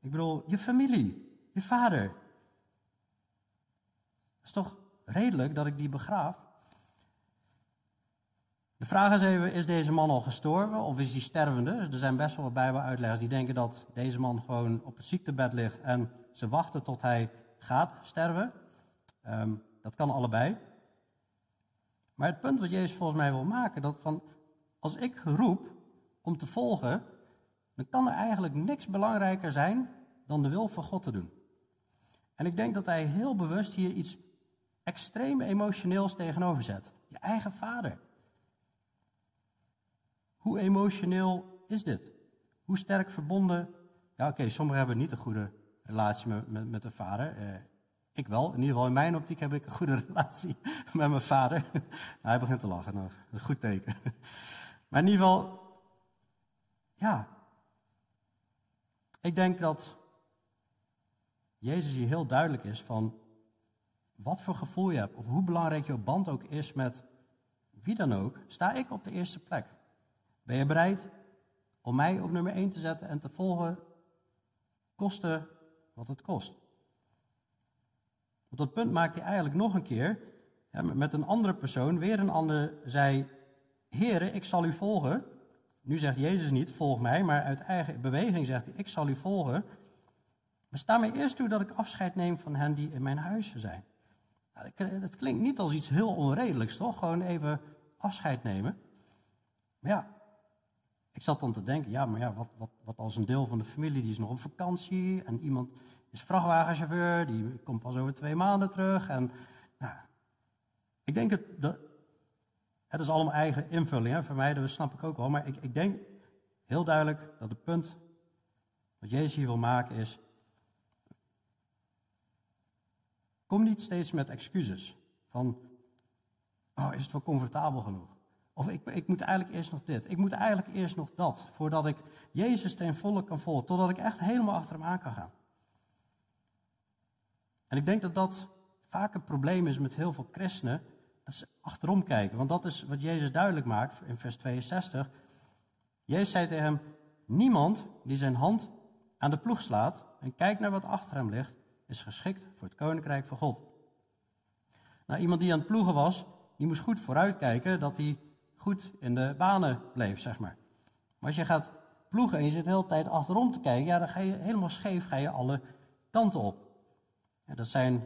Ik bedoel, je familie, je vader. Dat is toch redelijk dat ik die begraaf. De vraag is even, is deze man al gestorven of is hij stervende? Er zijn best wel wat bijbeluitleggers die denken dat deze man gewoon op het ziektebed ligt en ze wachten tot hij gaat sterven. Ehm, dat kan allebei. Maar het punt wat Jezus volgens mij wil maken, dat van als ik roep om te volgen, dan kan er eigenlijk niks belangrijker zijn dan de wil van God te doen. En ik denk dat hij heel bewust hier iets extreem emotioneels tegenover zet. Je eigen vader. Hoe emotioneel is dit? Hoe sterk verbonden? Ja, oké, sommigen hebben niet een goede relatie met, met, met de vader. Eh, ik wel. In ieder geval in mijn optiek heb ik een goede [laughs] relatie met mijn vader. [laughs] hij begint te lachen. Dat is een goed teken. [laughs] maar in ieder geval, ja. Ik denk dat Jezus hier heel duidelijk is van wat voor gevoel je hebt, of hoe belangrijk jouw band ook is met wie dan ook, sta ik op de eerste plek. Ben je bereid om mij op nummer 1 te zetten en te volgen, koste wat het kost? Op dat punt maakt hij eigenlijk nog een keer, met een andere persoon, weer een ander zei, Heren, ik zal u volgen. Nu zegt Jezus niet, volg mij, maar uit eigen beweging zegt hij, ik zal u volgen. Maar sta mij eerst toe dat ik afscheid neem van hen die in mijn huis zijn. Nou, dat klinkt niet als iets heel onredelijks, toch? Gewoon even afscheid nemen. Maar ja, ik zat dan te denken, ja, maar ja, wat, wat, wat als een deel van de familie die is nog op vakantie en iemand is vrachtwagenchauffeur, die komt pas over twee maanden terug. En nou, ik denk het, dat, het is allemaal eigen invulling hè, voor mij, dat snap ik ook wel. Maar ik, ik denk heel duidelijk dat het punt wat Jezus hier wil maken is, kom niet steeds met excuses van, oh, is het wel comfortabel genoeg? Of ik, ik moet eigenlijk eerst nog dit. Ik moet eigenlijk eerst nog dat. Voordat ik Jezus ten volle kan volgen. Totdat ik echt helemaal achter hem aan kan gaan. En ik denk dat dat vaak een probleem is met heel veel christenen. Dat ze achterom kijken. Want dat is wat Jezus duidelijk maakt in vers 62. Jezus zei tegen hem: Niemand die zijn hand aan de ploeg slaat en kijkt naar wat achter hem ligt, is geschikt voor het koninkrijk van God. Nou, iemand die aan het ploegen was, die moest goed vooruitkijken dat hij goed in de banen bleef, zeg maar. Maar als je gaat ploegen en je zit de hele tijd achterom te kijken, ja, dan ga je helemaal scheef, ga je alle kanten op. Dat zijn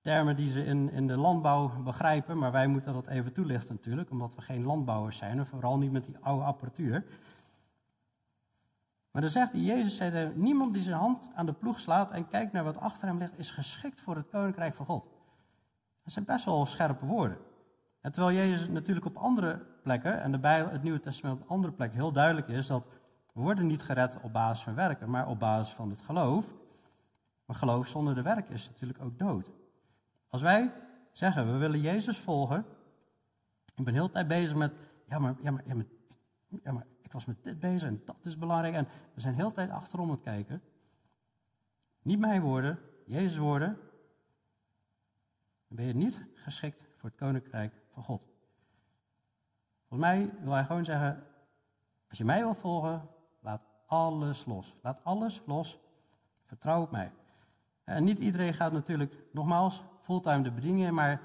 termen die ze in, in de landbouw begrijpen, maar wij moeten dat even toelichten natuurlijk, omdat we geen landbouwers zijn en vooral niet met die oude apparatuur. Maar dan zegt Jezus zei, niemand die zijn hand aan de ploeg slaat en kijkt naar wat achter hem ligt, is geschikt voor het koninkrijk van God. Dat zijn best wel scherpe woorden. En terwijl Jezus natuurlijk op andere plekken, en de Bijbel, het Nieuwe Testament op andere plekken heel duidelijk is dat we worden niet gered op basis van werken, maar op basis van het geloof. Geloof zonder de werk is natuurlijk ook dood. Als wij zeggen, we willen Jezus volgen, ik ben heel de tijd bezig met, ja maar, ja, maar, ja, maar, ik was met dit bezig en dat is belangrijk. En we zijn heel de tijd achterom aan het kijken. Niet mijn woorden, Jezus woorden. Dan ben je niet geschikt voor het koninkrijk van God. Volgens mij wil hij gewoon zeggen, als je mij wil volgen, laat alles los. Laat alles los. Vertrouw op mij. En niet iedereen gaat natuurlijk, nogmaals, fulltime de bedieningen, maar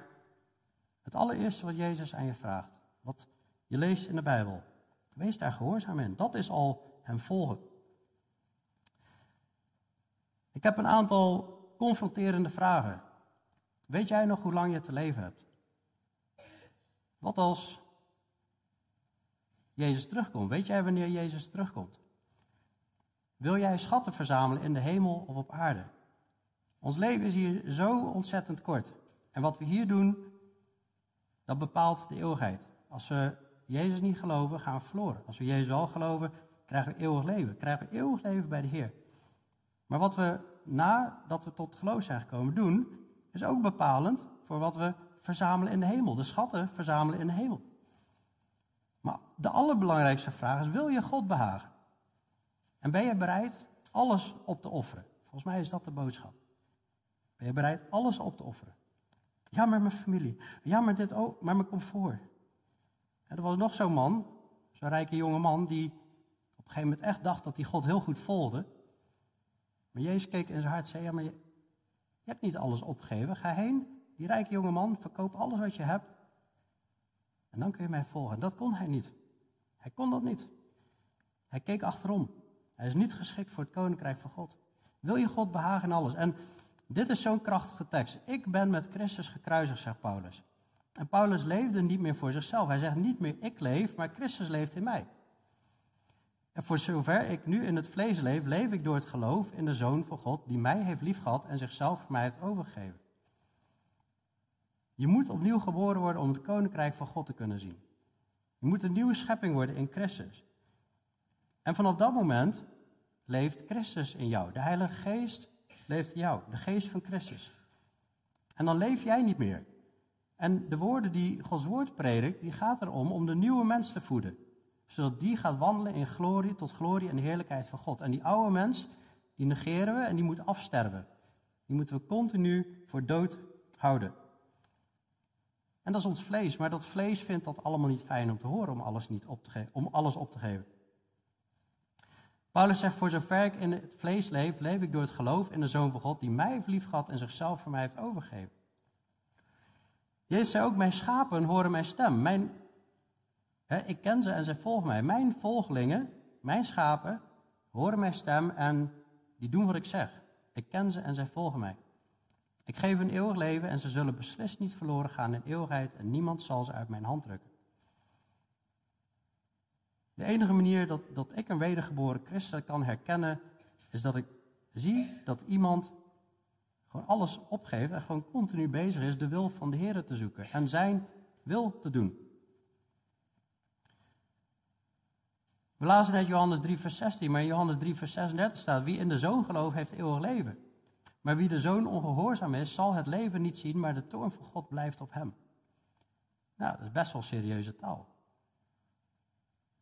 het allereerste wat Jezus aan je vraagt, wat je leest in de Bijbel, wees daar gehoorzaam in. Dat is al hem volgen. Ik heb een aantal confronterende vragen. Weet jij nog hoe lang je te leven hebt? Wat als Jezus terugkomt? Weet jij wanneer Jezus terugkomt? Wil jij schatten verzamelen in de hemel of op aarde? Ons leven is hier zo ontzettend kort. En wat we hier doen, dat bepaalt de eeuwigheid. Als we Jezus niet geloven, gaan we verloren. Als we Jezus wel geloven, krijgen we eeuwig leven. Krijgen we eeuwig leven bij de Heer. Maar wat we nadat we tot geloof zijn gekomen doen, is ook bepalend voor wat we verzamelen in de hemel. De schatten verzamelen in de hemel. Maar de allerbelangrijkste vraag is: wil je God behagen? En ben je bereid alles op te offeren? Volgens mij is dat de boodschap. Ben je bereid alles op te offeren? Ja, maar mijn familie. Ja, maar dit ook. Maar mijn comfort. En er was nog zo'n man, zo'n rijke jonge man, die op een gegeven moment echt dacht dat hij God heel goed volgde. Maar Jezus keek in zijn hart en zei: Ja, maar je, je hebt niet alles opgegeven. Ga heen die rijke jonge man, verkoop alles wat je hebt. En dan kun je mij volgen. Dat kon hij niet. Hij kon dat niet. Hij keek achterom. Hij is niet geschikt voor het koninkrijk van God. Wil je God behagen in alles? En dit is zo'n krachtige tekst. Ik ben met Christus gekruisigd, zegt Paulus. En Paulus leefde niet meer voor zichzelf. Hij zegt niet meer ik leef, maar Christus leeft in mij. En voor zover ik nu in het vlees leef, leef ik door het geloof in de Zoon van God, die mij heeft liefgehad en zichzelf voor mij heeft overgegeven. Je moet opnieuw geboren worden om het koninkrijk van God te kunnen zien. Je moet een nieuwe schepping worden in Christus. En vanaf dat moment leeft Christus in jou. De Heilige Geest leeft jou, de geest van Christus. En dan leef jij niet meer. En de woorden die Gods woord predikt, die gaat erom om de nieuwe mens te voeden. Zodat die gaat wandelen in glorie tot glorie en heerlijkheid van God. En die oude mens, die negeren we en die moet afsterven. Die moeten we continu voor dood houden. En dat is ons vlees, maar dat vlees vindt dat allemaal niet fijn om te horen, om alles, niet op, te om alles op te geven. Paulus zegt, voor zover ik in het vlees leef, leef ik door het geloof in de Zoon van God, die mij heeft liefgehad en zichzelf voor mij heeft overgegeven. Jezus zei ook, mijn schapen horen mijn stem. Mijn ik ken ze en zij volgen mij. Mijn volgelingen, mijn schapen, horen mijn stem en die doen wat ik zeg. Ik ken ze en zij volgen mij. Ik geef een eeuwig leven en ze zullen beslist niet verloren gaan in eeuwigheid en niemand zal ze uit mijn hand drukken. De enige manier dat, dat ik een wedergeboren christen kan herkennen, is dat ik zie dat iemand gewoon alles opgeeft en gewoon continu bezig is de wil van de Heer te zoeken en zijn wil te doen. We lazen net Johannes 3, vers 16, maar in Johannes 3, vers 36 staat: Wie in de zoon gelooft, heeft eeuwig leven. Maar wie de zoon ongehoorzaam is, zal het leven niet zien, maar de toorn van God blijft op hem. Nou, dat is best wel serieuze taal.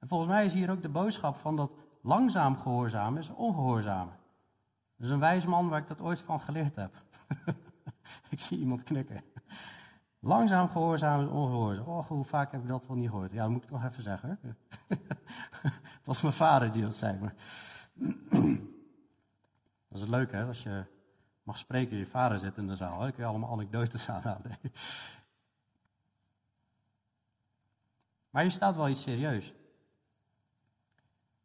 En volgens mij is hier ook de boodschap van dat langzaam gehoorzaam is ongehoorzaam. Dat is een wijs man waar ik dat ooit van geleerd heb. [laughs] ik zie iemand knikken. Langzaam gehoorzaam is ongehoorzaam. Oh, hoe vaak heb ik dat wel niet gehoord? Ja, dat moet ik toch even zeggen. [laughs] het was mijn vader die dat zei. Maar [clears throat] dat is het leuke, hè? Als je mag spreken, je vader zit in de zaal. Dan kun je allemaal anekdotes [laughs] aan Maar je staat wel iets serieus.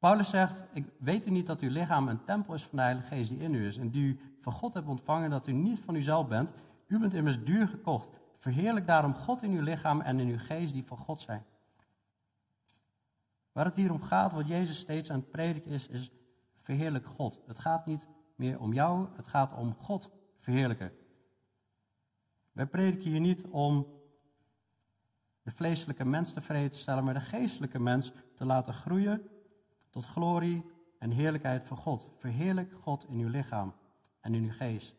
Paulus zegt, ik weet u niet dat uw lichaam een tempel is van de Heilige Geest die in u is en die u van God hebt ontvangen, dat u niet van uzelf bent. U bent immers duur gekocht. Verheerlijk daarom God in uw lichaam en in uw geest die van God zijn. Waar het hier om gaat, wat Jezus steeds aan het prediken is, is verheerlijk God. Het gaat niet meer om jou, het gaat om God verheerlijken. Wij prediken hier niet om de vleeselijke mens tevreden te stellen, maar de geestelijke mens te laten groeien tot glorie en heerlijkheid van God. Verheerlijk God in uw lichaam en in uw geest.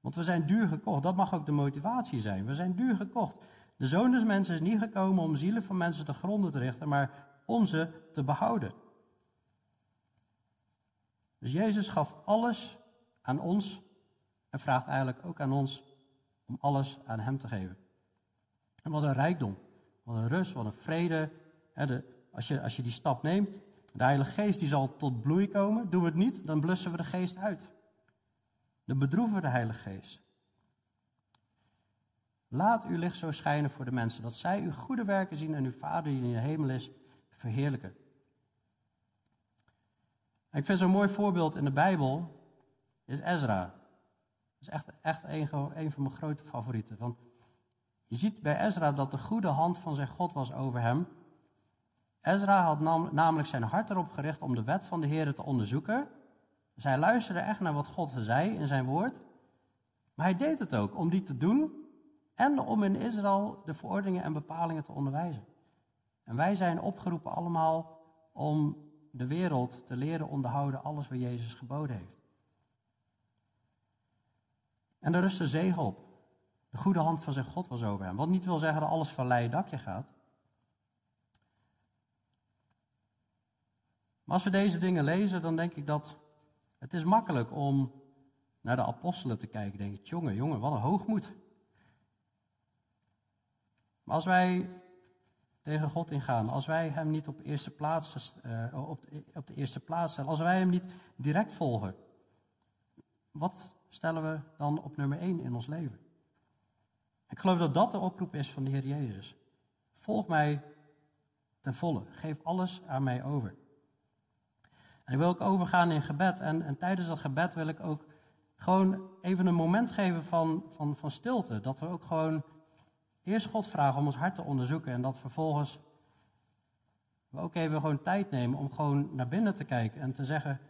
Want we zijn duur gekocht, dat mag ook de motivatie zijn. We zijn duur gekocht. De zoon des mensen is niet gekomen om zielen van mensen te gronden te richten, maar om ze te behouden. Dus Jezus gaf alles aan ons en vraagt eigenlijk ook aan ons om alles aan Hem te geven. En wat een rijkdom, wat een rust, wat een vrede. Als, je, als je die stap neemt, de Heilige Geest die zal tot bloei komen. Doen we het niet, dan blussen we de Geest uit. Dan bedroeven we de Heilige Geest. Laat uw licht zo schijnen voor de mensen, dat zij uw goede werken zien en uw Vader die in de hemel is, verheerlijken. ik vind zo'n mooi voorbeeld in de Bijbel, is Ezra. Dat is echt, echt een, een van mijn grote favorieten. Want je ziet bij Ezra dat de goede hand van zijn God was over hem. Ezra had namelijk zijn hart erop gericht om de wet van de Heer te onderzoeken. Hij luisterde echt naar wat God zei in zijn woord. Maar hij deed het ook om die te doen en om in Israël de verordeningen en bepalingen te onderwijzen. En wij zijn opgeroepen allemaal om de wereld te leren onderhouden alles wat Jezus geboden heeft. En er rust een zegen op. De goede hand van zijn God was over hem. Wat niet wil zeggen dat alles van leien dakje gaat. Maar als we deze dingen lezen, dan denk ik dat het is makkelijk om naar de apostelen te kijken. Denk ik, jongen, jongen, wat een hoogmoed. Maar als wij tegen God ingaan, als wij Hem niet op, eerste plaats, uh, op, de, op de eerste plaats stellen, als wij Hem niet direct volgen, wat stellen we dan op nummer 1 in ons leven? Ik geloof dat dat de oproep is van de Heer Jezus. Volg mij ten volle. Geef alles aan mij over. En wil ook overgaan in gebed. En, en tijdens dat gebed wil ik ook gewoon even een moment geven van, van, van stilte. Dat we ook gewoon eerst God vragen om ons hart te onderzoeken. En dat vervolgens we ook even gewoon tijd nemen om gewoon naar binnen te kijken en te zeggen.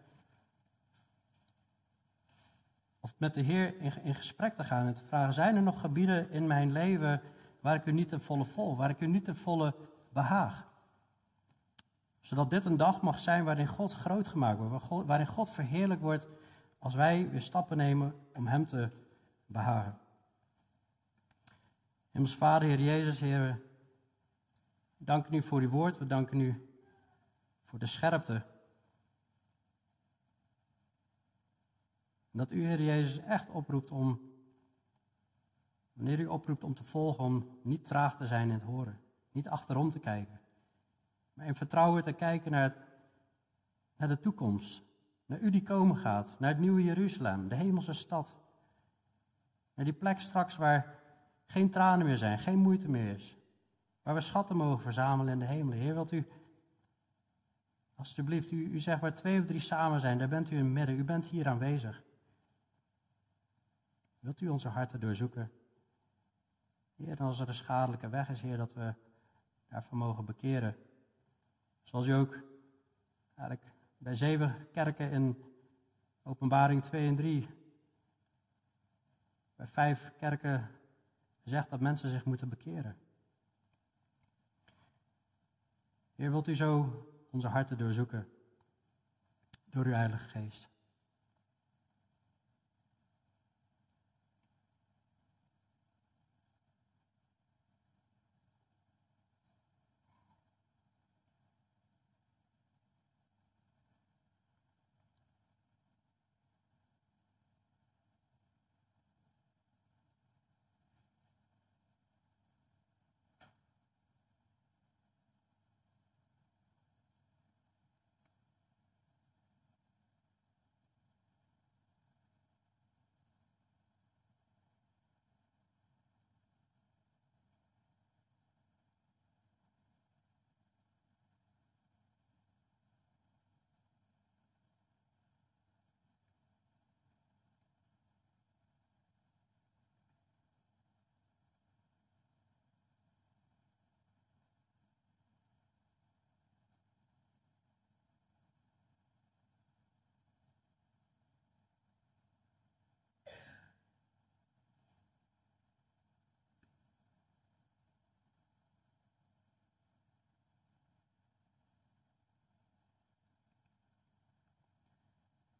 Of met de Heer in, in gesprek te gaan en te vragen: zijn er nog gebieden in mijn leven waar ik u niet ten volle vol, waar ik u niet ten volle behaag? Zodat dit een dag mag zijn waarin God groot gemaakt wordt, waarin God verheerlijk wordt als wij weer stappen nemen om Hem te behagen. Hemels Vader, Heer Jezus, Heer, we danken u voor uw woord, we danken u voor de scherpte. En dat u, Heer Jezus, echt oproept om, wanneer u oproept om te volgen, om niet traag te zijn in het horen, niet achterom te kijken. Maar in vertrouwen te kijken naar, naar de toekomst. Naar u die komen gaat. Naar het nieuwe Jeruzalem, de hemelse stad. Naar die plek straks waar geen tranen meer zijn, geen moeite meer is. Waar we schatten mogen verzamelen in de hemel. Heer, wilt u, alstublieft, u, u zegt waar twee of drie samen zijn, daar bent u in het midden. U bent hier aanwezig. Wilt u onze harten doorzoeken? Heer, als er een schadelijke weg is, Heer, dat we daarvan mogen bekeren. Zoals u ook eigenlijk bij zeven kerken in Openbaring 2 en 3, bij vijf kerken zegt dat mensen zich moeten bekeren. Heer, wilt u zo onze harten doorzoeken door uw Heilige Geest?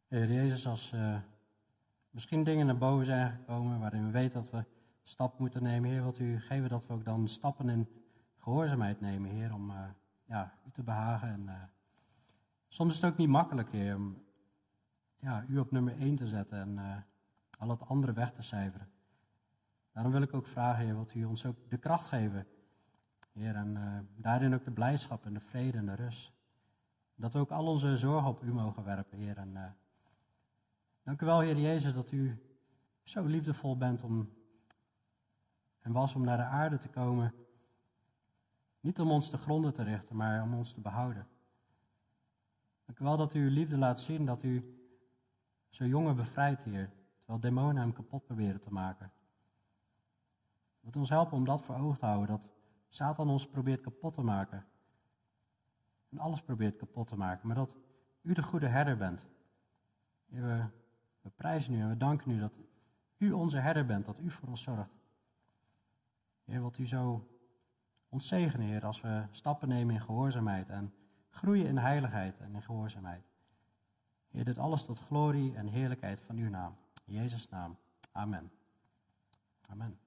Heer Jezus, als uh, misschien dingen naar boven zijn gekomen waarin we weten dat we stap moeten nemen, Heer, wilt u geven dat we ook dan stappen in gehoorzaamheid nemen, Heer, om uh, ja, u te behagen. En, uh, soms is het ook niet makkelijk, Heer, om ja, u op nummer 1 te zetten en al het andere weg te cijferen. Daarom wil ik ook vragen, Heer, wilt u ons ook de kracht geven, Heer, en daarin ook de blijdschap en de vrede en de rust. Dat we ook al onze zorgen op u mogen werpen, Heer, en Dank u wel, Heer Jezus, dat u zo liefdevol bent om en was om naar de aarde te komen. Niet om ons te gronden te richten, maar om ons te behouden. Dank u wel dat u uw liefde laat zien, dat u zo jongen bevrijdt, Heer, terwijl demonen hem kapot proberen te maken. Wilt ons helpen om dat voor ogen te houden, dat Satan ons probeert kapot te maken. En alles probeert kapot te maken, maar dat u de goede herder bent. Heer, we prijzen u en we danken u dat u onze herder bent, dat u voor ons zorgt. Heer, wilt u zo ons zegenen, Heer, als we stappen nemen in gehoorzaamheid en groeien in heiligheid en in gehoorzaamheid. Heer, dit alles tot glorie en heerlijkheid van uw naam. In Jezus' naam. Amen. Amen.